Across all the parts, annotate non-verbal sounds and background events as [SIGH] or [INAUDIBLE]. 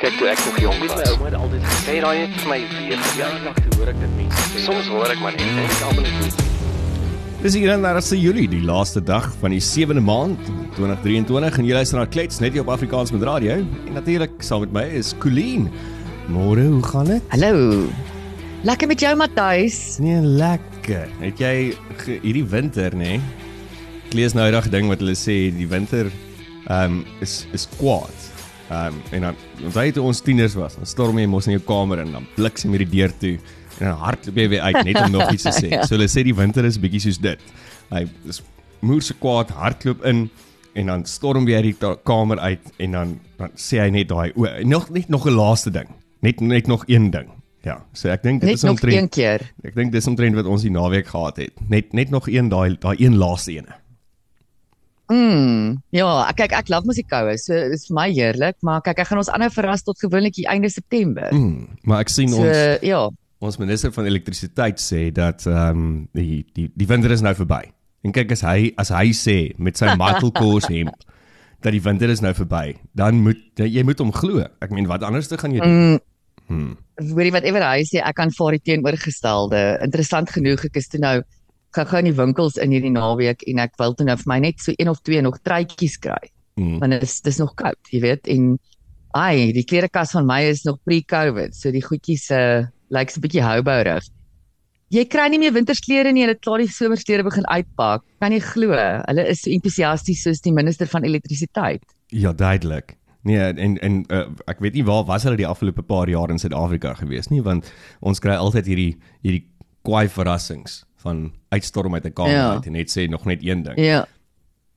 Kyk toe ek nog jong was. my ouma het altyd Sê daai net vir my weer. te hoor ek dit mense sê. Soms hoor ek maar net en ek almal net Dis hier dan na Julie, die laaste dag van die 7de maand 2023 en jy luister na Klets net hier op Afrikaans met radio en natuurlik saam met my is Colleen. Môre, hoe gaan dit? Hallo. Lekker met jou Matthys. Nee, lekker. Het jy hierdie winter, nê? Nee, ek lees nou eendag ding wat hulle sê die winter ehm um, is is kwaad. Ehm um, en dan onthou jy toe ons tieners was, dan storm jy mos in jou kamer en dan bliksem jy die deur toe en dan hardloop jy weer uit net om nog iets te sê. [LAUGHS] Ja. So hulle sê die winter is bietjie soos dit. Hy is moerse kwaad, hardloop in en dan storm uit die kamer uit en dan dan sê hy net daai o, nog net nog 'n laaste ding. Net net nog een ding. Ja, so ek dink dit Net is nog omtrent een keer. Ek dink dis omtrent wat ons die naweek gehad het. Net net nog een daai daai een laaste ene. Mm. Ja, kyk ek love musiekkoue. So dis vir my heerlik, maar kyk ek gaan ons aanhou verras tot gewoonlik die einde September. Mm, maar ek sien So ons ja. ons minister van elektrisiteit sê dat ehm um, die die die winter is nou verby. En kyk as hy as hy sê met sy [LAUGHS] Michael Kors hemp dat die winter is nou verby, dan moet jy moet hom glo. Ek meen wat anders te gaan jy doen? Mm. Hmm. Hoorie whatever hy sê, ek kan vaar die teenoorgestelde. Interessant genoeg ek is toe nou gaan gou in die winkels in hierdie naweek en ek wil toe nou vir my net so een of twee nog truitjies kry. Mm. want dit is dis nog koud, jy weet, en ai, die klerekas van my is nog pre-COVID, so die goedjies uh lyk so 'n bietjie houbourig. Jy kry nie meer wintersklere nie, hulle het klaar die somersklere begin uitpak. Kan jy glo? Hulle is so entoesiasties soos die minister van elektrisiteit. Ja, duidelik. Nee, en en uh, ek weet nie waar was hulle die afgelope paar jaar in Suid-Afrika gewees nie, want ons kry altyd hierdie hierdie kwaai verrassings van uitstorm uit 'n kamer Ja. uit en net sê nog net een ding. Ja.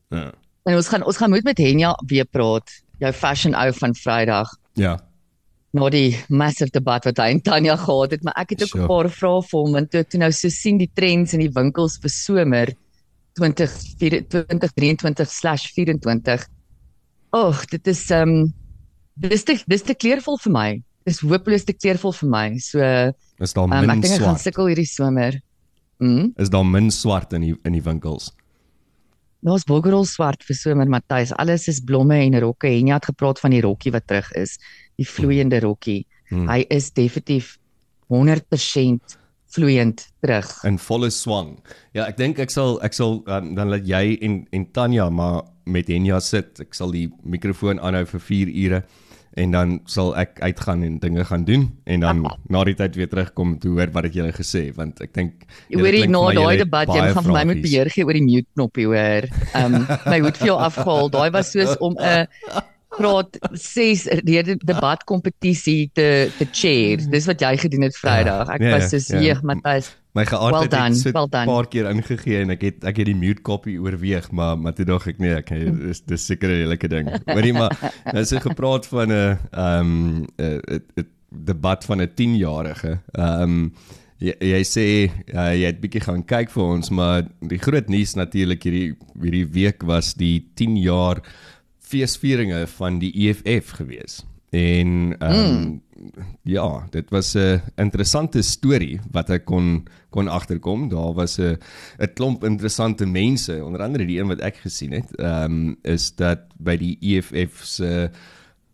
Ja. En ons gaan ons gaan moet met Henya weer praat, jou fashion ou van Vrydag. Ja. na die massive debat wat hy en Tanya gehad het, maar ek het ook 'n Sure. paar vrae vir hom want toe toe nou so sien die trends in die winkels vir somer 2023/24. Ag, dit is ehm um, dis te dis te kleurvol vir my. Dis hopeloos te kleurvol vir my. So ehm Is daar um, min ek dink ek gaan swart? sukkel hierdie somer. Mm. Is daar min swart in die in die winkels? Daar's boggerol swart vir somer Matthys. Alles is blomme en rokke. En jy het gepraat van die rokkie wat terug is, die vloeiende rokkie. Hmm. Hy is definitief 100% vloeiend terug. In volle swang. Ja, ek dink ek sal ek sal um, dan laat jy en en Tanya maar met Henya sit. Ek sal die mikrofoon aanhou vir 4 ure en dan sal ek uitgaan en dinge gaan doen en dan na die tyd weer terugkom om te hoor wat het julle gesê want ek dink Hoorie klink na daai debat jy gaan vir my vragies. beheer gee oor die mute knoppie hoor. Ehm um, my hoed vir jou afgehaal. Daai was soos om 'n praat 6 rede debat kompetisie te te chair. Dis wat jy gedoen het Vrydag. Ek Ja, was soos ja. jeeg Matthys. My geaardheid Well het so 'n well paar keer ingegee en ek het ek het die mute copy oorweeg, maar maar toe dog ek nee, ek [LAUGHS] dis dis seker 'n heerlike ding. Hoorie maar, nou is er gepraat van 'n ehm 'n 'n debat van 'n 10-jarige. Ehm jy, jy sê uh, jy het bietjie gaan kyk vir ons, maar die groot nuus natuurlik hierdie hierdie week was die 10 jaar feesvieringe van die EFF gewees. En ehm um, mm. ja, dit was 'n interessante storie wat ek kon kon agterkom. Daar was 'n 'n klomp interessante mense, onder andere die een wat ek gesien het, ehm um, is dat by die EFF se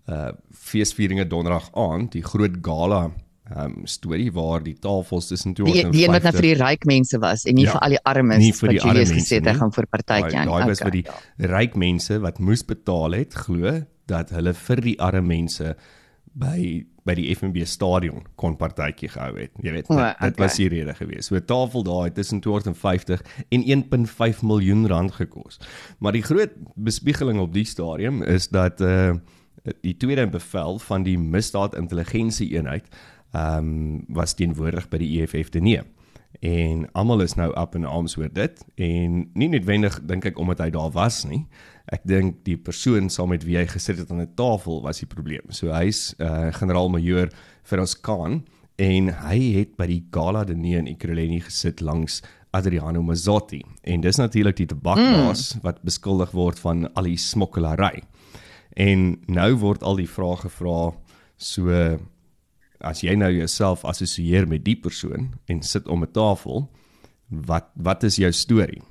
uh feesvieringe donderdag aand, die groot gala um, storie waar die tafels tussen Die die een wat nou vir die ryk mense was en nie Ja, vir al die armes nie vir die wat Julius gesê het hy gaan vir partytjie Daai aan. daai was Okay, vir die ja. ryk mense wat moes betaal het, glo dat hulle vir die arme mense by by die FNB stadion kon partytjie gehou het. Jy weet, dit, O, dit okay. was die rede gewees. So tafel het tussen 250 en 1.5 miljoen rand gekos. Maar die groot bespiegeling op die stadium is dat uh die tweede bevel van die misdaad intelligensie eenheid ehm um, was teenwoordig by die EFF te neem. En almal is nou up in arms oor dit en nie noodwendig dink ek omdat hy daar was nie. Ek dink die persoon saam met wie hy gesit het aan 'n tafel was die probleem. So hy's uh, generaal-majoor Feroz Khan en hy het by die Gala Diner in Ekurhuleni gesit langs Adriano Mazzotti en dis natuurlik die tabakbaas mm. wat beskuldig word van al die smokkelary. En nou word al die vrae gevra so as jy nou jouself assosieer met die persoon en sit om 'n tafel, wat wat is jou storie?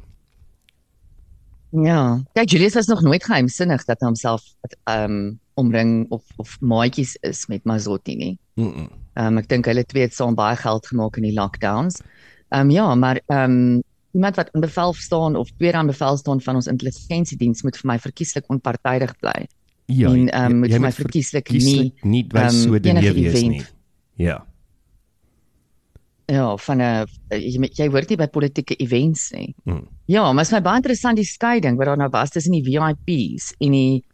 Ja. Kyk, Julius was nog nooit geheimsinnig dat hy homself ehm um, omring of of maatjies is met Mazotti nie. Mm -mm. Ehm um, ek dink hulle twee het saam baie geld gemaak in die lockdowns. Ehm um, ja, maar ehm um, iemand wat in bevel staan of tweede aan bevel staan van ons intelligensiediens moet vir my verkieslik onpartydig bly. Ja, en ehm um, moet vir my verkieslik nie nie by ehm, so enige wees event. nie. Ja. ja, van 'n jy, jy hoort nie by politieke events nie. Mm. Ja, maar is my baie interessant die skeiding wat daar nou was tussen die VIPs en die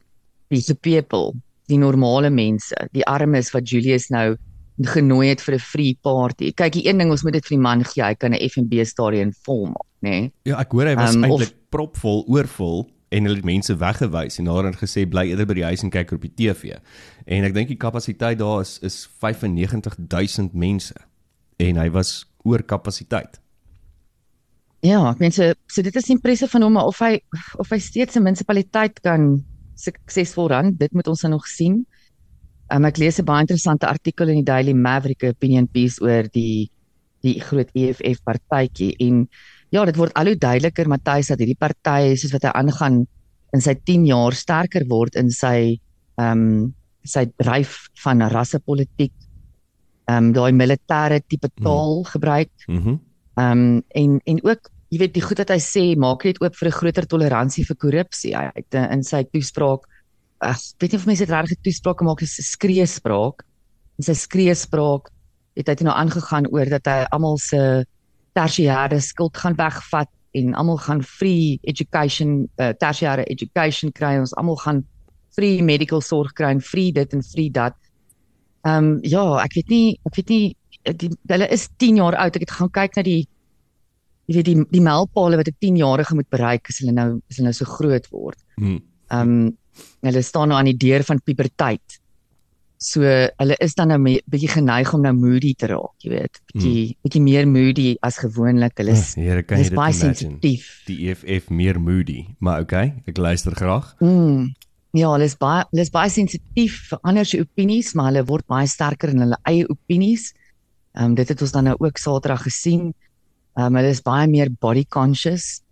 die people, die normale mense, die armes wat Julius nou genooi het vir 'n free party. Kyk, die een ding ons moet dit vir die man gee, hy kan 'n F&B stadion vol maak, nê? Nee? Ja, ek hoor hy was um, eintlik propvol, oorvol en hulle het mense weggewys en daarin gesê bly eerder by die huis en kyk op die TV. En ek dink die kapasiteit daar is is 95000 mense en hy was oor kapasiteit. Ja, ek meen so, so dit is impressive van hom of hy of hy steeds 'n munisipaliteit kan suksesvol ran, dit moet ons nou nog sien. Um, ek lees 'n baie interessante artikel in die Daily Maverick opinion piece oor die die groot EFF partytjie en ja, dit word al hoe duideliker Matthys dat hierdie party soos wat hy aangaan in sy 10 jaar sterker word in sy ehm um, sy dryf van rassepolitiek. Ehm um, daai militêre tipe taal mm. gebruik Mhm. Mm Ehm um, en en ook jy weet die goed wat hy sê maak net oop vir 'n groter toleransie vir korrupsie. Hy het eh, in sy toespraak ek weet nie of mense dit regtig 'n toespraak maak is 'n skreeuspraak. In sy skreeuspraak het hy toe nou aangegaan oor dat hy almal se tersiêre skuld gaan wegvat en almal gaan free education uh, tersiêre education kry. Ons almal gaan free medical sorg kry en free dit en free dat. Ehm um, ja, ek weet nie ek weet nie die, hulle is 10 jaar oud. Ek het gaan kyk na die jy weet die die mylpale wat 'n 10-jarige moet bereik as hulle nou as hulle nou so groot word. Mm. Ehm um, hulle staan nou aan die deur van puberteit. So hulle is dan nou me- bietjie geneig om nou moody te raak, jy weet. Bietjie mm. bietjie meer moody as gewoonlik. Hulle is Here, kan jy dit baie sensitief. Die EFF meer moody, maar okay, ek luister graag. Mm. Ja, hulle is baie hulle is baie sensitief vir ander se opinies, maar hulle word baie sterker in hulle eie opinies. Ehm um, dit het ons dan nou ook Saterdag gesien. Ehm um, hulle is baie meer body conscious.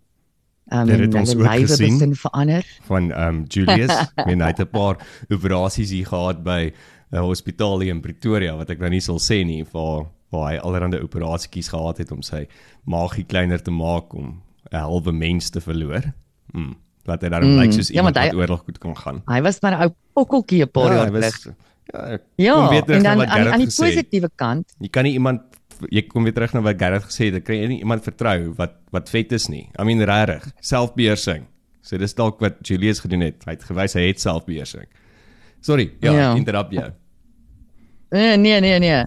Ehm Dit um, het ons ook gesien. verander. van ehm um, Julius. Ek meen hy het 'n paar [LAUGHS] operasies hier gehad by 'n hospitaal hier in Pretoria wat ek nou nie sal sê nie waar waar hy allerlei operasietjies gehad het om sy maagie kleiner te maak om 'n halwe mens te verloor. Mm. Wat hy daarom Mm, lyk soos ja, iemand want hy- wat oorlog goed kan gaan. Hy was maar 'n ou pokkeltjie 'n paar hy jaar terug. ja, ek Ja, kom weer terug en na wat aan, die- Gerard aan die gesê het. positiewe kant, Jy kan nie iemand jy kom weer terug na wat Gerard gesê het, ek kan nie iemand vertrou wat wat vet is nie. I mean regtig, selfbeheersing. So dis dalk wat Julius gedoen het. Hy het gewys hy het selfbeheersing. Sorry, ja, Ja. ja. interrupt jou. Nee nee nee nee.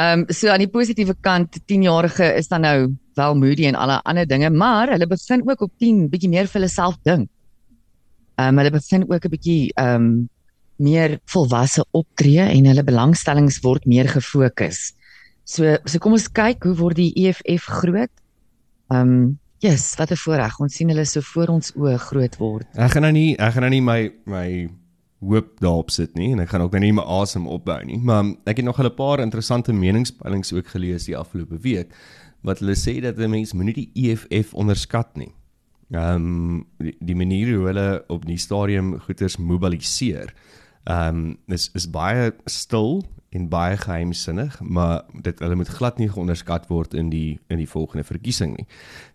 Ehm um, so aan die positiewe kant, 10-jarige is dan nou wel moody en alle ander dinge, maar hulle begin ook op 10 bietjie meer vir hulle self dink. Ehm um, hulle begin ook 'n bietjie ehm um, meer volwasse optree en hulle belangstellings word meer gefokus. So so kom ons kyk hoe word die EFF groot? Ehm um, yes, wat 'n voorreg. Ons sien hulle so voor ons oë groot word. Ek gaan nou nie ek gaan nou nie my my hoop daarop sit nie en ek gaan ook nou nie my asem opbou nie, maar ek het nog 'n paar interessante meningspeilings ook gelees die afgelope week wat hulle sê dat 'n mens moenie die EFF onderskat nie. Ehm um, die, die manier hoe hulle op die stadium goeders mobiliseer. Ehm um, is is baie stil en baie geheimsinnig, maar dit hulle moet glad nie geonderskat word in die in die volgende verkiesing nie.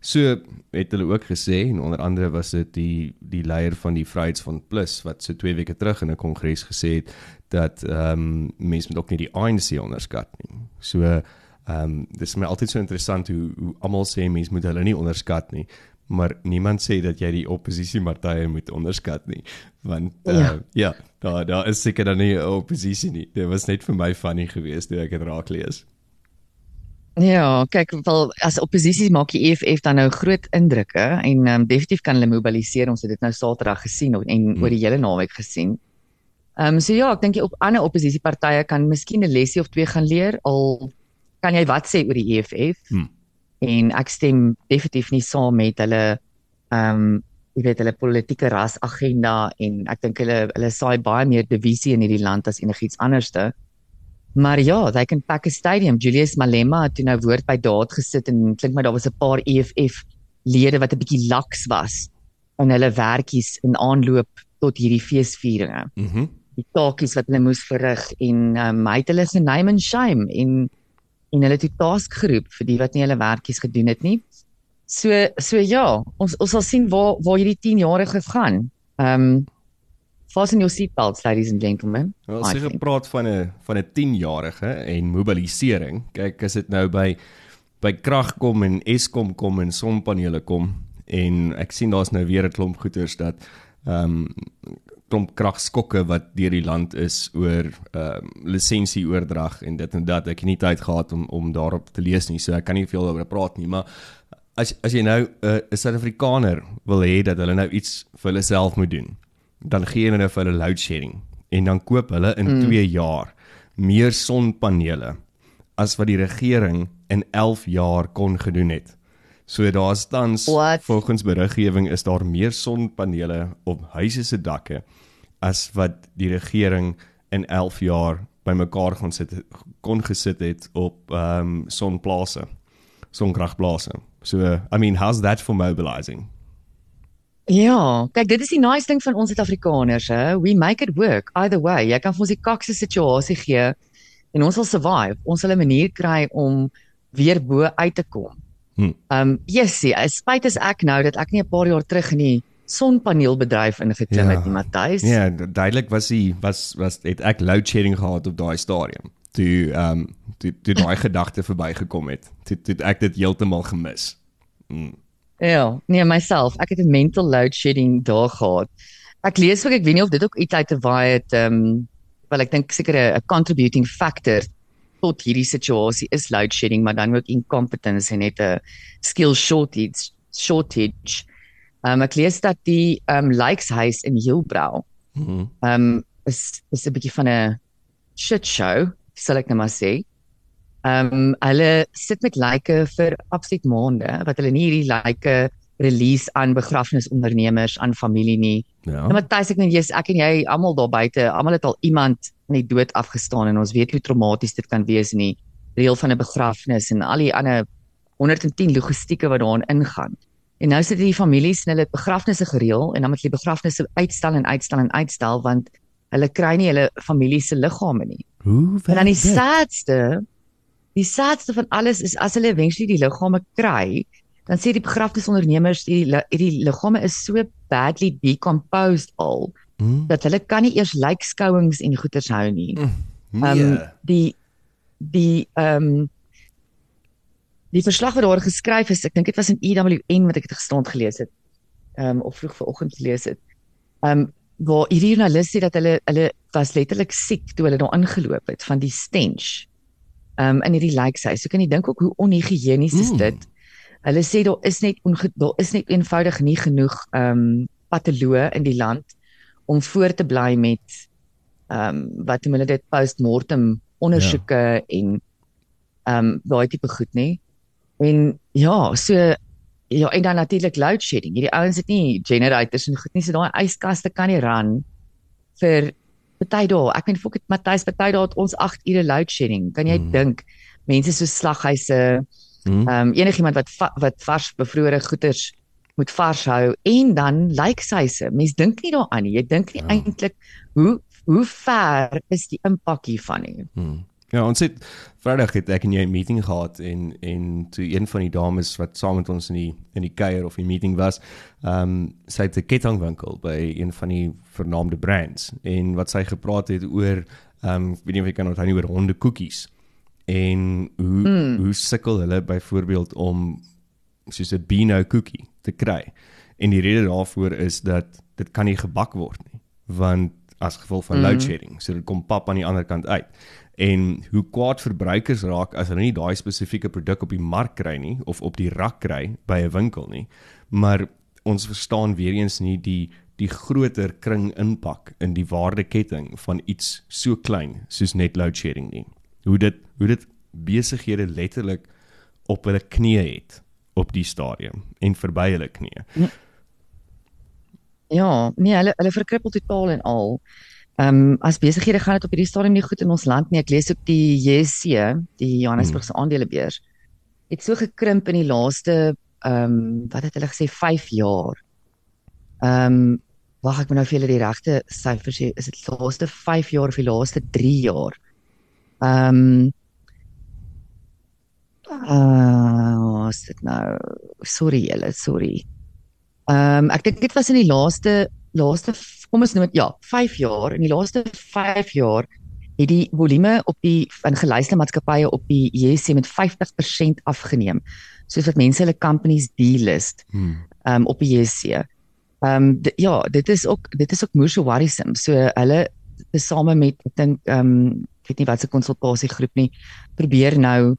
So het hulle ook gesê en onder andere was dit die die leier van die Vryheidsfront Plus wat so 2 weke terug in 'n kongres gesê het dat ehm um, mense moet ook nie die ANC onderskat nie. So ehm um, dis my altyd so interessant hoe hoe almal sê mense moet hulle nie onderskat nie maar niemand sê dat jy die oppositiepartye moet onderskat nie want uh, Ja. ja, ja daar daar is seker dan nie 'n oppositie nie dit was net vir my funny geweest toe ek dit raak lees Ja, kyk, wel as oppositie maak die EFF dan nou groot indrukke en ehm um, definitief kan hulle mobiliseer. Ons het dit nou Saterdag gesien en Hmm. oor die hele naweek gesien. Ehm um, so ja, ek dink die op ander oppositiepartye kan miskien 'n lesie of twee gaan leer al kan jy wat sê oor die EFF. Hmm. En ek stem definitief nie saam met hulle ehm um, jy weet hulle politieke ras agenda en ek dink hulle hulle saai baie meer divisie in hierdie land as enigiets anderste. Maar ja, they can pack a stadium. Julius Malema het toe nou woord by daad gesit en klink my daar was 'n paar EFF lede wat 'n bietjie laks was in hulle werkies in aanloop tot hierdie feesvieringe. mhm die taakies wat hulle moes verrig en um, hy het hulle se name and shame en en hulle 'n task geroep vir die wat nie hulle werkies gedoen het nie. So so ja, ons ons sal sien waar waar hierdie 10-jarige gaan. Ehm um, fasten your seatbelts ladies and gentlemen. Wel, I as jy think. gepraat van 'n van 'n 10-jarige en mobilisering. Kyk, as dit nou by by krag kom en Eskom kom en sonpanele kom en ek sien daar's nou weer 'n klomp goeters dat ehm um, klomp kragskokke wat deur die land is oor ehm um, lisensieoordrag en dit en dat. Ek het nie tyd gehad om om daarop te lees nie, so ek kan nie veel oor praat nie, maar as as jy nou 'n uh, Suid-Afrikaner wil hê dat hulle nou iets vir hulle self moet doen, dan gee jy nou vir hulle load shedding en dan koop hulle in 2 mm. jaar meer sonpanele as wat die regering in 11 jaar kon gedoen het. So daar's tans What? volgens beriggewing is daar meer sonpanele op huise se dakke as wat die regering in 11 jaar bymekaar gaan sit kon gesit het op ehm um, sonplase, sonkragplase. So I mean, how's that for mobilizing? Ja, kyk, dit is die nice ding van ons Suid-Afrikaners, hè. We make it work either way. Jy kan vir ons die kakse situasie gee en ons sal survive. Ons sal 'n manier kry om weer bo uit te kom. Hm. Um, yesie, spyt as ek nou dat ek nie 'n paar jaar terug in die sonpaneelbedryf ingeklim Ja. het nie, Matthys. Ja, du- duidelik was hy was was het ek load shedding gehad op daai stadium. Toe ehm um, toe toe daai [LAUGHS] gedagte verbygekom het. Toe toe ek dit heeltemal gemis. Mm. Ja, nee, myself, ek het 'n mental load shedding daar gehad. Ek lees ook ek weet nie of dit ook iets uit te waai het ehm um, wel ek dink seker 'n contributing factor tot hierdie situasie is load shedding, maar dan ook incompetence en net 'n skill shortage shortage. Ehm um, ek lees dat die ehm um, Lykshuis in Heilbron Mm. ehm um, is is 'n bietjie van 'n shit show, sal ek net maar sê. Ehm um, hulle sit met lyke vir absoluut maande wat hulle nie hierdie lyke release aan begrafnisondernemers, aan familie nie. Ja. En Matthys ek net jy's ek en jy almal daar buite, almal het al iemand aan die dood afgestaan en ons weet hoe traumaties dit kan wees in die reël van 'n begrafnis en al die ander 110 logistieke wat daarin ingaan. En nou sit die families en hulle het begrafnisse gereël en dan moet hulle begrafnisse uitstel en uitstel en uitstel want hulle kry nie hulle familie se liggame nie. Hoe En dan die dit? sadste, die sadste van alles is as hulle eventually die liggame kry, dan sê die begrafnisondernemers die li- die liggame is so badly decomposed al Mm. dat hulle kan nie eers lijkskouings en goeters hou nie. Nee. Um die die ehm um, die verslag wat daar geskryf is, ek dink dit was in EWN wat ek dit gestaan gelees het. Ehm um, of vroeg vanoggend gelees het. Ehm um, waar hierdie joernalis sê dat hulle hulle was letterlik siek toe hulle daar ingeloop het van die stench. Um, in hierdie lijkhuis. So kan jy dink ook hoe onhigiënies is Mm. dit. Hulle sê daar is net daar is net eenvoudig nie genoeg ehm um, patoloë in die land om voor te bly met ehm um, wat noem hulle dit postmortem ondersoeke ja. en ehm um, daai tipe goed nê. En ja, so ja, en dan natuurlik load shedding. Hierdie ouens het nie generators en goed nie, so daai yskaste kan nie run vir party dae. Ek meen fok dit Matthys party dae het ons 8 ure load shedding. Kan jy Mm. mm. dink mense so slaghuise, Mm. ehm um, enigiemand wat va wat vars bevrore goeders moet vars hou en dan lijkshuise. Mens dink nie daaraan nie. Jy dink nie Ja. ja. eintlik hoe hoe ver is die impak hiervan nie. Hmm. Ja, ons het Vrydag het ek en jy 'n meeting gehad en en toe een van die dames wat saam met ons in die in die kuier of die meeting was, ehm um, sy het 'n kettingwinkel by een van die vernaamde brands en wat sy gepraat het oor ehm um, weet nie of jy kan onthou nie oor honde koekies en hoe mm. hoe sukkel hulle byvoorbeeld om soos 'n Beano koekie te kry. En die rede daarvoor is dat dit kan nie gebak word nie, want as gevolg van mm. load shedding, so dit kom pap aan die ander kant uit. En hoe kwaad verbruikers raak as hulle nie daai spesifieke produk op die mark kry nie of op die rak kry by 'n winkel nie. Maar ons verstaan weer eens nie die die groter kring impak in die waardeketting van iets so klein soos net load shedding nie. Hoe dit hoe dit besighede letterlik op hulle knieë het op die stadium en verby hulle knieë. Ja, nee, hulle hulle verkrippel totaal en al. Ehm um, as besighede gaan dit op hierdie stadium nie goed in ons land nie. Ek lees ook die JSC, die Johannesburgse hmm. aandelebeurs, het so gekrimp in die laaste ehm um, wat het hulle gesê 5 jaar. Ehm um, wag ek moet nou vir julle die regte syfers sê, is dit laaste 5 jaar of die laaste 3 jaar? Ehm um, uh, wat is dit nou? Sorry julle, sorry. Ehm um, ek dink dit was in die laaste laaste kom ons noem dit ja, 5 jaar. In die laaste 5 jaar het die volume op die van geluiste maatskappye op die JSE met 50% afgeneem. Soos wat mense hulle companies delist Hmm. um, op die JSE. Ehm um, ja, dit is ook dit is ook moeë worrisome. So hulle tesame met ek dink ehm um, ek weet nie wat se konsultasiegroep nie probeer nou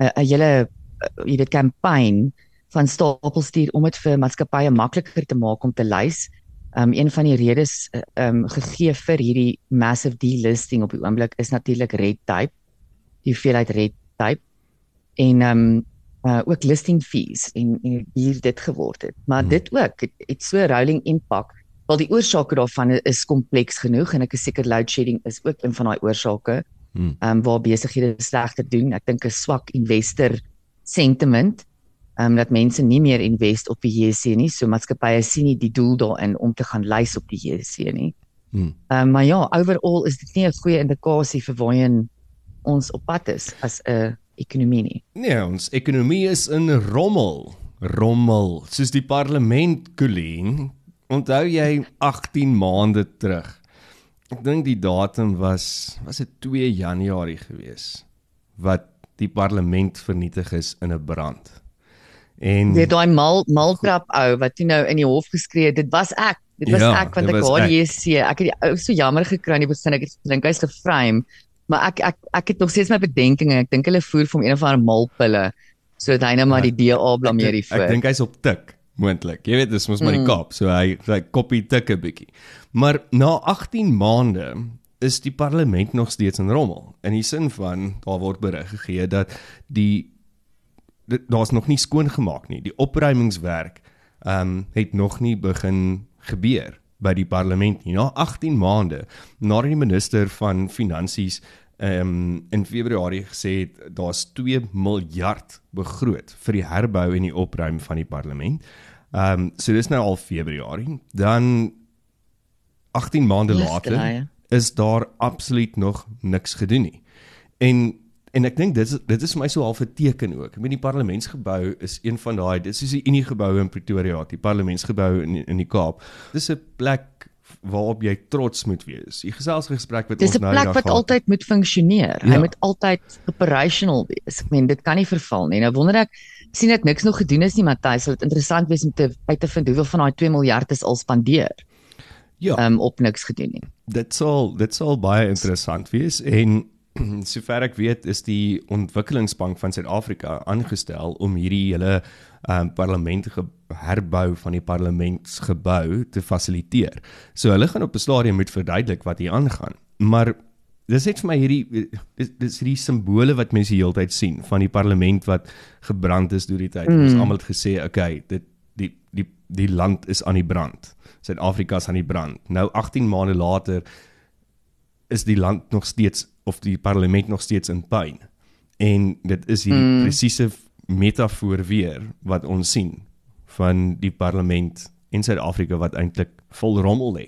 'n uh, hele uh, jy weet kampanje van stapel stuur om dit vir maatskappye makliker te maak om te lys. Um, een van die redes um, gegee vir hierdie massive delisting op die oomblik is natuurlik red tape. Die hoeveelheid red tape en um, uh ook listing fees en en hier dit geword het. Maar Hmm. dit ook het, het so rolling impak. Wel die oorsake daarvan is kompleks genoeg en ek is seker load shedding is ook een van daai oorsake Hmm. ehm um, waar besighede slegter doen. Ek dink 'n swak investor sentiment ehm um, dat mense nie meer invest op die JSE nie. So maatskappye sien nie die doel daarin om te gaan lys op die JSE nie. Hmm. Ehm um, maar ja, overall is dit nie 'n goeie indikasie vir waarheen ons op pad is as 'n ekonomie nie. Nee, ons ekonomie is in rommel. Rommel. Soos die parlement, Colleen. Onthou jy 18 maande terug? Ek dink die datum was was dit 2 Januarie gewees wat die parlement vernietig is in 'n brand. En Jy daai mal maltrap ou wat jy nou in die hof geskree het, dit was ek. Dit was Ja, ek want ek ek. die JSE. Ek het die ou so jammer gekry in die begin. Ek het gedink hy's geframe, maar ek ek ek het nog steeds my bedenkinge. Ek dink hulle voer vir hom een of ander malpille sodat hy nou maar die DA blameer ek, hiervoor. ek dink hy's op tik moontlik. Jy weet dis mos maar die Mm. Kaap, so hy hy koppie tik 'n bietjie. Maar na 18 maande is die parlement nog steeds in rommel in die sin van daar word berig gegee dat die daar's nog nie skoon gemaak nie. Die opruimingswerk ehm um, het nog nie begin gebeur by die parlement nie. Na 18 maande nadat die minister van finansies ehm um, in Februarie gesê het daar's 2 miljard begroot vir die herbou en die opruim van die parlement. Ehm um, so dis nou al Februarie. Dan 18 maande later is daar absoluut nog niks gedoen nie. En en ek dink dit is dit is vir my so half 'n teken ook. Ek meen die parlementsgebou is een van daai dis is die Unie gebou in Pretoria, die parlementsgebou in in die Kaap. Dis 'n plek waarop jy trots moet wees. Die geselsgesprek wat Dis ons 'n nou plek eendag wat gehad het. altyd moet funksioneer. Ja. Hy moet altyd operational wees. Ek meen dit kan nie verval nie. Nou wonder ek sien dit niks nog gedoen is nie, Matthys. Sal dit interessant wees om te uit te vind hoeveel van daai 2 miljard is al spandeer Ja, um, op niks gedoen nie. dit sal dit sal baie interessant wees en [CLEARS THROAT] sover ek weet is die ontwikkelingsbank van Suid-Afrika aangestel om hierdie hele um, parlement herbou van die parlementsgebou te fasiliteer. So hulle gaan op 'n stadium moet verduidelik wat hier aangaan. Maar dis net vir my hierdie dis dis hierdie simbole wat mense heeltyd sien van die parlement wat gebrand is deur die tyd. Mm. Ons almal het gesê, okay, dit die die die land is aan die brand. Suid-Afrika is aan die brand. Nou 18 maande later is die land nog steeds of die parlement nog steeds in pyn. En dit is hierdie mm. presiese metafoor weer wat ons sien van die parlement in Suid-Afrika wat eintlik vol rommel lê.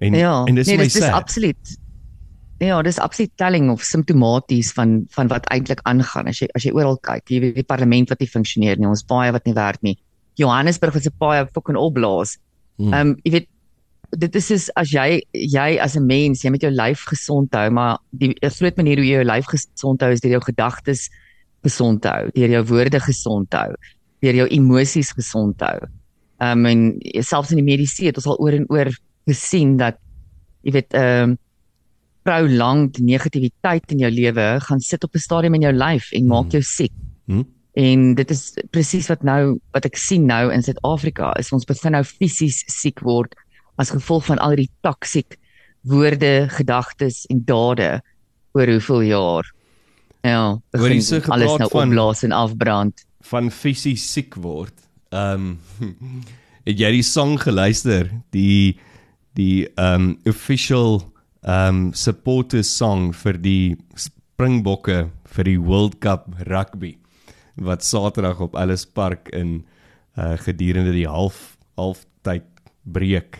En ja, en dis nee, my dis, dis sad. absoluut. Ja, dis absoluut telling of simptomaties van van wat eintlik aangaan. As jy as jy oral kyk, jy weet die parlement wat nie funksioneer nie, ons paaie wat nie werk nie. Johannesburg wat se paaie fucking opblaas. Hmm. Ehm um, jy weet dit is is as jy jy as 'n mens, jy moet jou lyf gesond hou, maar die groot manier hoe jy jou lyf gesond hou is deur jou gedagtes gesond te hou, deur jou woorde gesond te hou, deur jou emosies gesond te hou. Ehm um, en selfs in die mediese het ons al oor en oor gesien dat jy weet ehm um, prolonged negativiteit in jou lewe gaan sit op 'n stadium in jou lyf en maak jou siek. Hm? En dit is presies wat nou wat ek sien nou in Suid-Afrika is ons begin nou fisies siek word as gevolg van al hierdie toksiek woorde, gedagtes en dade oor hoeveel jaar. Ja, Hoor jy so alles nou van- opblaas en afbrand. van fisies siek word. Ehm um, [LAUGHS] het jy die song geluister? Die die ehm um, official ehm um, supporters song vir die Springbokke vir die World Cup rugby wat Saterdag op Ellis Park in uh gedurende die half halftyd breek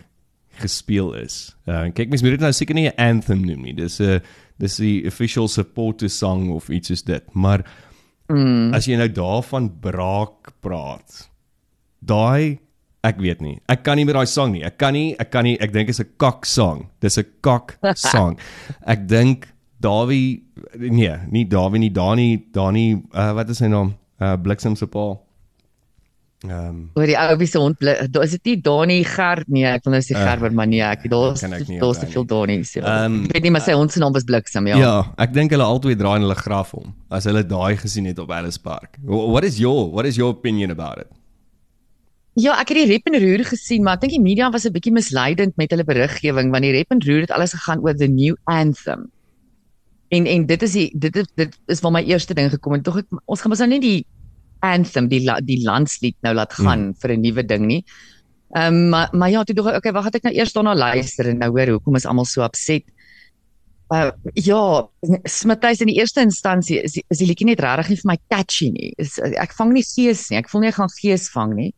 gespeel is. Uh kyk mens moet dit nou seker nie 'n anthem noem nie. Dis 'n dis die official supporter song of iets soos dit. Maar mm. as jy nou daarvan braak praat, daai ek weet nie. Ek kan nie met daai song nie. Ek kan nie, ek kan nie. Ek dink is 'n kak song. Dis 'n kak [LAUGHS] song. Ek dink Dawie nee, nie Dawie nie, Dani, Dani, uh, wat is sy naam? Uh Bliksem se pa. Ehm um, oor die ou wie se hond. Daar is dit nie Dani Ger nie. Ek wil nou sê Uh, Gerber, maar nee, ek daar's daar's te veel Dani se. Ehm, Ek weet nie maar sy hond se naam was Bliksem, ja. ja. ek dink hulle albei draai in hulle graf om as hulle daai gesien het op Alice Park. Wh- What is your what is your opinion about it? Ja, ek het die rep en roer gesien, maar ek dink die media was 'n bietjie misleidend met hulle beriggewing want die rep en roer het alles gegaan oor the new anthem. En en dit is die dit is dit is waar my eerste ding gekom het. Tog ek ons gaan mos nou nie die anthem, die la, die landslied nou laat gaan hmm. vir 'n nuwe ding nie. Ehm um, maar maar ja, toe dog ek okay, wag, het ek nou eers daarna luister en nou hoor hoekom is almal so upset. Uh, ja, Smithuis in die eerste instansie is die, is die liedjie net regtig nie vir my catchy nie. Is ek vang nie gees nie. Ek voel nie ek gaan gees vang nie.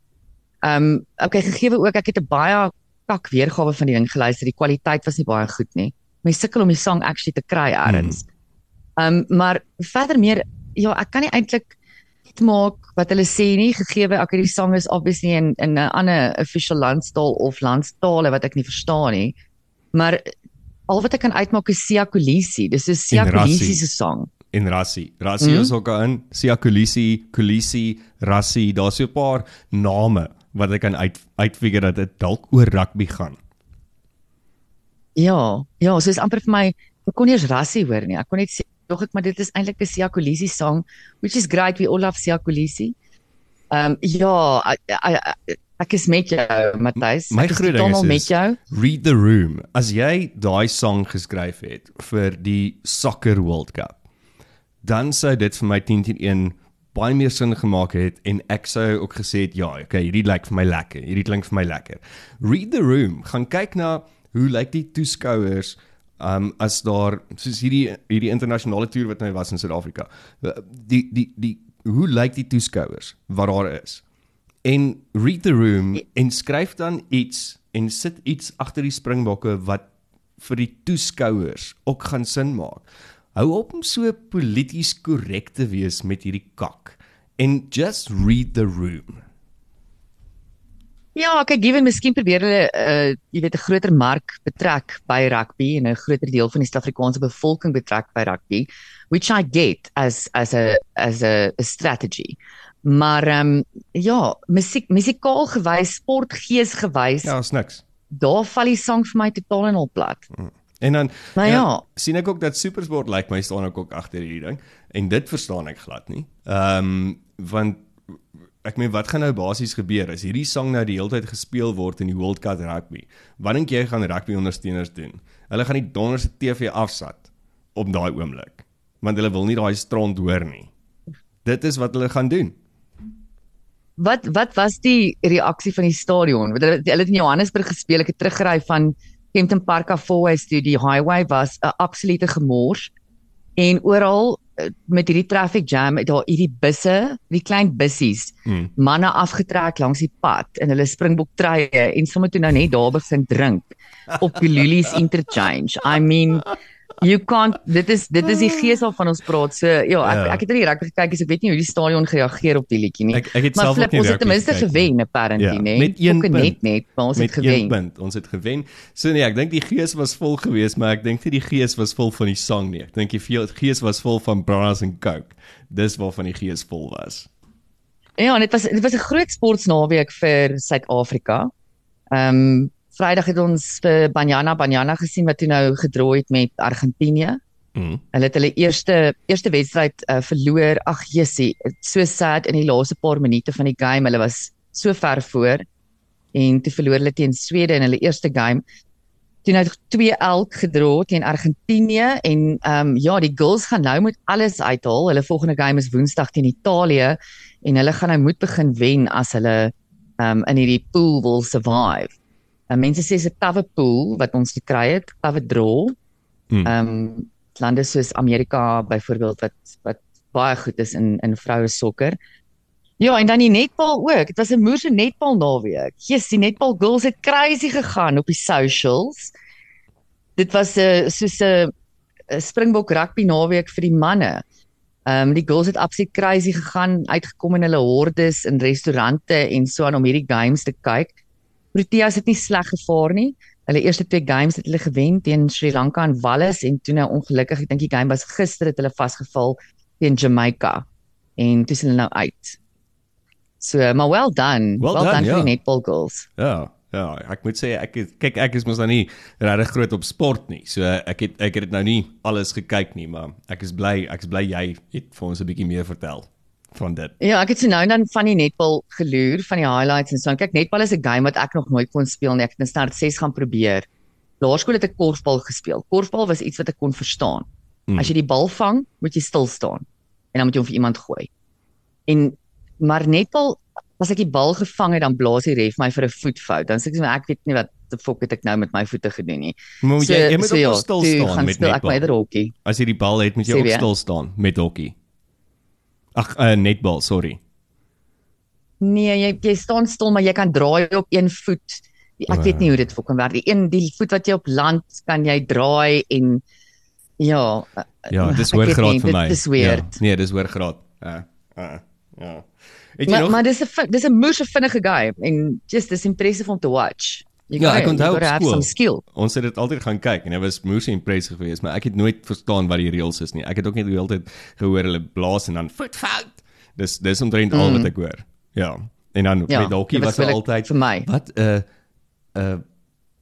Ehm um, okay, gegee ook ek het 'n baie kak weergawe van die ding geluister. Die kwaliteit was nie baie goed nie. Mens sukkel om die song actually te kry eers. Ehm um, maar verder meer ja, ek kan nie eintlik maak wat hulle sê nie gegee ek het die song is obviously in in 'n ander official landstaal of landstale wat ek nie verstaan nie. Maar al wat ek kan uitmaak is Sia Kolisi. Dis 'n Sia. Kolisi se song. En Rassie. Rassie mm. is ook in Sia Kulisi, Kulisi, Rassie. Daar's so 'n paar name wat ek kan uit uitfigure dat dit dalk oor rugby gaan. Ja, ja, so is amper vir my ek kon nie eens rassie hoor nie. Ek kon net sê tog ek maar dit is eintlik 'n Sia Kolisi song, which is great we all love Sia Kolisi. Ehm um, ja, ek, ek, ek is met jou, Matthys. My is groot ding totaal is- met jou. Read the Room. As jy daai song geskryf het vir die Soccer World Cup, dan sou dit vir my 10 teen 1 baie meer sin gemaak het en ek sou ook gesê het ja, okay, hierdie lyk vir my lekker. Hierdie klink vir my lekker. Read the Room. Gaan kyk na hoe lyk die toeskouers um as daar soos hierdie hierdie internasionale toer wat nou was in Suid-Afrika. Die die die hoe lyk die toeskouers wat daar is? en read the room en skryf dan iets en sit iets agter die springbokke wat vir die toeskouers ook gaan sin maak. Hou op om so polities korrek te wees met hierdie kak en just read the room. Ja, kyk, given miskien probeer hulle uh jy weet 'n groter mark betrek by rugby en 'n groter deel van die Suid-Afrikaanse bevolking betrek by rugby, which I get as as a as a, a strategy. Maar ehm um, ja, musiek musikaal gewys, sportgees gewys, Ja, is niks. daar val die sang vir my totaal en al plat. En dan Maar ja. sien ek ook dat Supersport lyk like my staan ook, ook agter hierdie ding en dit verstaan ek glad nie. Ehm um, want ek meen wat gaan nou basies gebeur as hierdie sang nou die hele tyd gespeel word in die World Cup rugby? Wat dink jy gaan rugby ondersteuners doen? Hulle gaan die donderse TV afsat op daai oomblik want hulle wil nie daai stront hoor nie. Dit is wat hulle gaan doen. Wat wat was die reaksie van die stadion? Want Hulle hulle het in Johannesburg gespeel, ek het teruggery van Kempton Park af Fourway toe die highway was 'n absolute gemors en oral met hierdie traffic jam daar hierdie busse, die klein bussies, Hmm. manne afgetrek langs die pad in hulle springbok treie en sommer toe nou net daar begin drink op Piluli's interchange. I mean you can't dit is dit is die gees waarvan ons praat. So ja, ek Ja. ek het die rugby gekyk, so ek weet nie hoe die stadion gereageer op die liedjie nie. Ek ek het Maar self flip, ook nie ons het ten minste nie. gewen apparently, Ja, né? met een Ook punt. net net, maar ons met het een gewen. punt. Ons het gewen. So nee, ek dink die gees was vol geweest, maar ek dink nie die gees was vol van die sang nie. Ek dink die gees was vol van Brass en Coke. Dis waarvan die gees vol was. Ja, en dit was dit was 'n groot sportsnaweek vir Suid-Afrika. Ehm um, Vrydag het ons vir Banyana Banyana gesien wat toe nou gedrooi het met Argentinië. Mm. Hulle het hulle eerste eerste wedstryd uh, verloor. Ag Jessie, so sad in die laaste paar minute van die game. Hulle was so ver voor en toe verloor hulle teen Swede in hulle eerste game. Toe nou 2 elk gedra teen Argentinië en ehm um, ja, die Bulls gaan nou met alles uithaal. Hulle volgende game is Woensdag teen Italië en hulle gaan nou moet begin wen as hulle ehm um, in hierdie pool wil survive. Uh, mense sê dis 'n tawwe pool wat ons gekry het, tawwe draw. Hmm. Ehm um, lande soos Amerika byvoorbeeld wat wat baie goed is in in vroue sokker. Ja, en dan die netbal ook. Dit was 'n moerse netbal naweek. Jesus, die netbal girls het crazy gegaan op die socials. Dit was 'n soos 'n Springbok rugby naweek vir die manne. Ehm um, die girls het absoluut crazy gegaan, uitgekom in hulle hordes in restaurante en so aan om hierdie games te kyk. Proteas het nie sleg gevaar nie. Hulle eerste twee games het hulle gewen teen Sri Lanka en Wallis en toe nou ongelukkig, ek dink die game was gister het hulle vasgeval teen Jamaica. En dis hulle nou uit. So, maar well done. Well well done, done vir ja. die netball girls. Ja, ja, ek moet sê ek het, kyk ek is mos nou nie regtig groot op sport nie. So ek het ek het dit nou nie alles gekyk nie, maar ek is bly ek is bly jy het vir ons 'n bietjie meer vertel van dit. Ja, ek het so nou en dan van die netbal geloer, van die highlights en so. En kyk, netbal is 'n game wat ek nog nooit kon speel nie. Ek het net start 6 gaan probeer. Laerskool het ek korfbal gespeel. Korfbal was iets wat ek kon verstaan. Hmm. As jy die bal vang, moet jy stil staan en dan moet jy hom vir iemand gooi. En maar netbal as ek die bal gevang het, dan blaas die ref my vir 'n voetfout. Dan sê ek, maar ek weet nie wat die fok het ek nou met my voete gedoen nie. Moet jy jy moet so op ja, stil staan met speel ek my netbal. hokkie. As jy die bal het, moet jy Sê ook stil staan met hokkie. Ag, uh, netbal, sorry. Nee, jy jy staan stil maar jy kan draai op een voet. Ek weet nie hoe dit fokin werk. Die een die voet wat jy op land kan jy draai en ja. Ja, dis ek hoor weet graad nie, vir my. Dit is weird. Ja, nee, dis hoor graad. Ja. Uh, ja. Jy Maar nog maar dis 'n dis 'n moeëse vinnige game en just dis impressive om te watch. You Ja, ek onthou op skool. Ons het dit altyd gaan kyk en dit was moeë impressive geweest, maar ek het nooit verstaan wat die reëls is nie. Ek het ook net die hele tyd gehoor hulle blaas en dan voetfout. Dis dis omtrent al wat ek hoor. Ja. En dan Mm. Ja, met hokkie dit was altyd vir my. Wat 'n uh, uh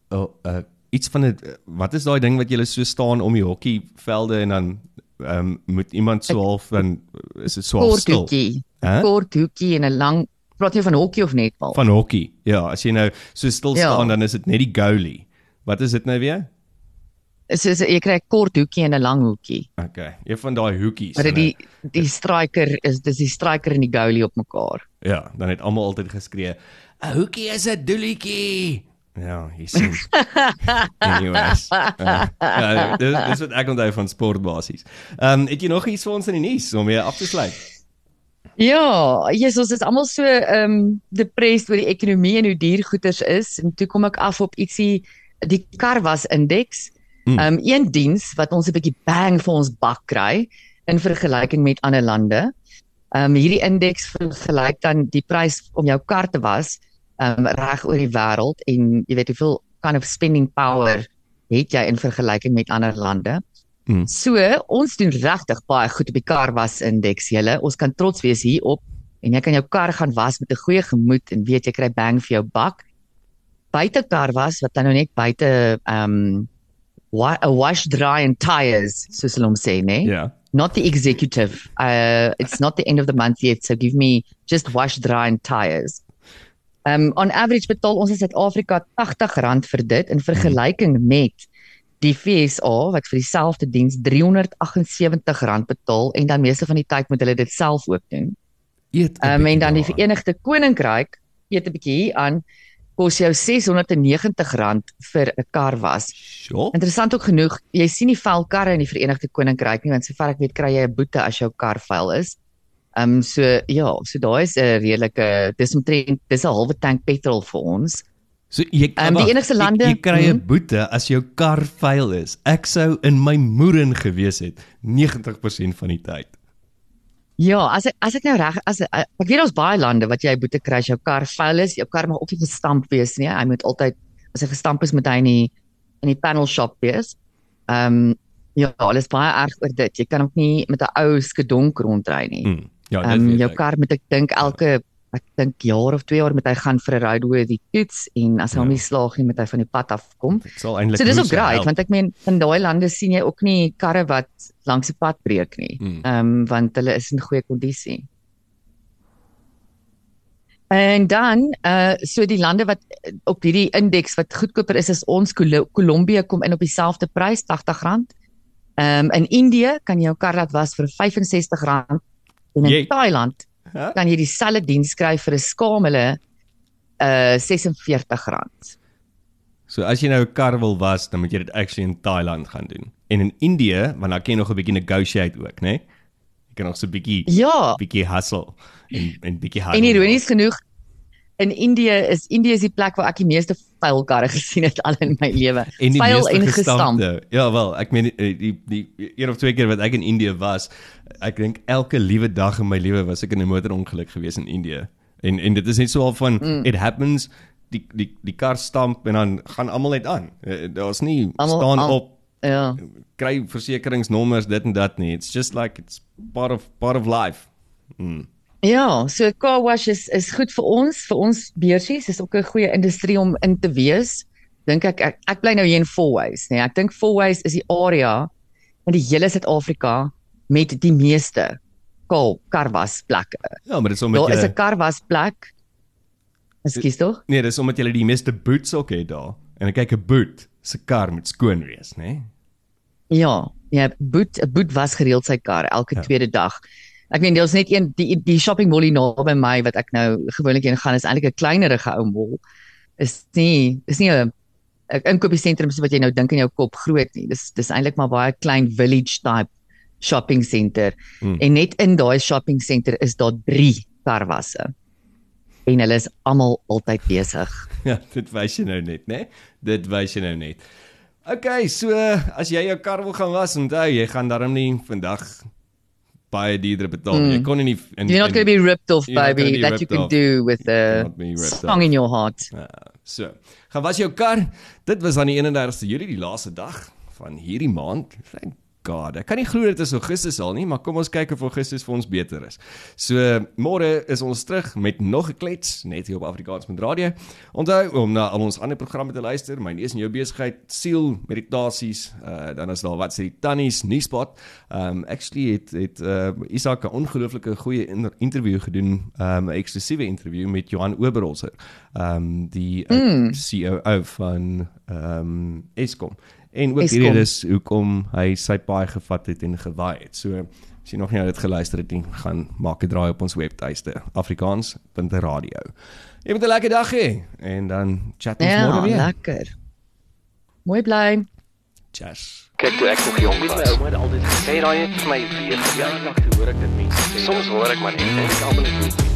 oh uh iets van 'n wat is daai ding wat jy so staan om die hokkievelde en dan ehm um, moet iemand so half dan is dit so half stil. hoekie. Hè? Kort hoekie en 'n lang praat jy van hokkie of netbal? Van hokkie. Ja, as jy nou so stil Ja. staan dan is dit net die goalie. Wat is dit nou weer? So, so jy kry 'n kort hoekie en 'n lang hoekie. Okay, een van daai hoekies. Maar die die striker is dis die striker en die goalie op mekaar. Ja, dan het almal altyd geskree, 'n hoekie is 'n doelietjie. Ja, hier sien. [LAUGHS] Anyways. Uh, ja, dis dis wat ek onthou van sport basies. Ehm um, het jy nog iets vir ons in die nuus om weer af te sluit? Ja, Jesus is almal so ehm um, depressed oor die ekonomie en hoe duur goederes is en toe kom ek af op ietsie die Carwas indeks. Mm. Ehm um, een diens wat ons 'n bietjie bang vir ons bak kry in vergelyking met ander lande. Ehm um, hierdie indeks vergelyk dan die prys om jou kar te was ehm um, reg oor die wêreld en jy weet hoeveel kind of spending power het jy in vergelyking met ander lande. Mm. So, ons doen regtig baie goed op die karwas indeks julle. Ons kan trots wees hierop en jy kan jou kar gaan was met 'n goeie gemoed en weet jy kry bang vir jou bak. Buite karwas wat dan nou net buite ehm um, wa 'n wash dry and tires soos hulle hom sê, né? Ja. Not the executive. Uh it's not the end of the month yet, so give me just wash dry and tires. Um on average betaal ons in Suid-Afrika R80 vir dit in vergelyking met die FSA wat vir dieselfde diens R378 betaal en dan meeste van die tyd moet hulle dit self ook doen. Eet. Um en dan die. Verenigde Koninkryk eet 'n bietjie hier aan kos jou R690 vir 'n kar was. Sjoe. Interessant ook genoeg, jy sien nie vuil karre in die Verenigde Koninkryk nie want sover ek weet kry jy 'n boete as jou kar vuil is. Ehm um, so ja, so daai is 'n redelike dis omtrent dis 'n halwe tank petrol vir ons. So jy Ehm, die enigste jy- lande- jy kry 'n Mhm. boete as jou kar vuil is. Ek sou in my moerin gewees het 90% van die tyd. Ja, as ek as ek nou reg as ek weet ons baie lande wat jy 'n boete kry as jou kar vuil is, jou kar mag ook nie gestamp wees nie. Hy moet altyd as hy gestamp is moet hy in die in die panel shop wees. Ehm um, ja, alles baie erg oor dit. Jy kan ook nie met 'n ou skedonk rondry nie. Mm. Ja, dit um, jou ek. kar moet ek dink elke ek dink jaar of 2 jaar moet hy gaan vir 'n ride oor die toets en as hy hom Ja. nie slaag nie moet hy van die pad afkom. So dis ook great want ek meen in daai lande sien jy ook nie karre wat langs die pad breek nie. Mm. Ehm um, want hulle is in goeie kondisie. En dan uh so die lande wat eh, op hierdie indeks wat goedkoper is as ons Kolombia kom in op dieselfde prys R80. Ehm um, in Indië kan jy jou kar laat was vir R65 en in Jy- Thailand Hæ? kan jy dieselfde diens kry vir 'n skamele uh R46. So as jy nou 'n kar wil was, dan moet jy dit actually in Thailand gaan doen. En in Indië, want dan kan jy nog 'n bietjie negotiate ook, né? Nee? Jy kan nog so 'n bietjie Ja, bietjie hustle en en bietjie hard. en ironies genoeg in Indië is Indië is die plek waar ek die meeste vuil karre [LAUGHS] gesien het al in my lewe. die Vuil en gestamp. Ja, wel, ek meen eh, die, die die een of twee keer wat ek in Indië was, ek dink elke liewe dag in my lewe was ek in 'n motorongeluk gewees in Indië. En en dit is net so al van mm. it happens die die die kar stamp en dan gaan almal net aan. Eh, Daar's nie Almal- staan al- op Ja. kry versekeringsnommers dit en dat nie. It's just like it's part of part of life. Mm. Ja, so car wash is is goed vir ons, vir ons beursies, is ook 'n goeie industrie om in te wees. Dink ek ek, ek bly nou hier in Fourways, nee. Ek dink Fourways is die area in die hele Suid-Afrika met die meeste kar karwasplekke. Ja, maar dit is omdat Daar is jy 'n karwasplek. Ekskuus tog? Nee, dis omdat jy die meeste boots ook het daar. En ek kyk 'n boot se kar moet skoon wees, né? Nee? Ja, ja, boet 'n boet was gereeld sy kar elke ja. tweede dag. Ek meen daar's net een die die shopping mall hier naby my wat ek nou gewoonlik heen gaan is eintlik 'n kleinerige ou mall. Is nie is nie 'n 'n inkopiesentrum so wat jy nou dink in jou kop groot nie. Dis dis eintlik maar baie klein village type shopping center. Hmm. En net in daai shopping center is daar 3 karwasse. En hulle is almal altyd besig. [LAUGHS] Ja, dit wys jy nou net, né? Nee? Dit wys jy nou net. Okay, so as jy jou kar wil gaan was, onthou jy gaan darm nie vandag baie duurder betaal. Mm. Jy kon nie in, You're not going to be ripped off baby be that ripped you can off. do with a ripped song off. in your heart. Uh, so, gaan was jou kar. Dit was aan die 31ste Julie, die laaste dag van hierdie maand. Thank God. Ek kan nie glo dit is Augustus al nie, maar kom ons kyk of Augustus vir ons beter is. So, môre is ons terug met nog 'n klets net hier op Afrikaans met radio. Onthou om na al ons ander programme te luister, my neus en jou besigheid, siel, meditasies, uh, dan is daar wat sê die tannies, nuuspot. Um actually het het uh, Isak 'n ongelooflike goeie in interview gedoen, um 'n eksklusiewe interview met Johan Oberholzer, um die uh, Mm. CEO van um Eskom. En ook hierdie is hoekom hy sy paai gevat het en gewaai het. So as jy nog nie dit geluister het nie, gaan maak 'n draai op ons webtuiste afrikaans.radio. Jy moet 'n lekker dag hê en dan chat ons Ja, môre weer. lekker. Mooi bly. Cheers. Kyk toe ek nog jong Weet my was. ouma het altyd Sê daai net vir my weer. ja, ek toe hoor ek dit mense sê. Soms hoor ek maar net en ek almal net